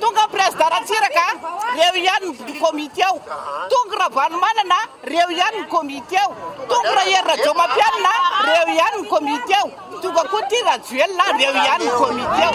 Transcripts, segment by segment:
Tonga prezda Ratsiraka reo ihany ny komity ao, tonga Ravalomanana reo ihany ny komity ao, tonga Rahery Rajaomampianina reo ihany ny komity ao, tonga koa ty Rajoelina reo ihany ny komity ao.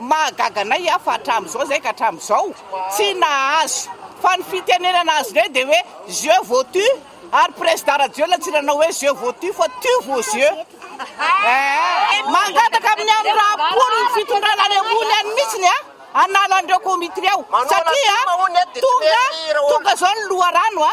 Mahagaga anay aho fa hatramin'izao izay ka hatramin'izao tsy nahazo. Fa ny fitenenana azonay dia hoe je vos tue ary Prezda Rajoelina tsy nanao hoe je vos tue fa tue vos yeux. Eeh. Mangataka amin'ny an'i Rahapory ny fitondrana any ambony any mihitsiny a! hanala an'ireo comitre ao satria tonga tonga izao ny loharano a!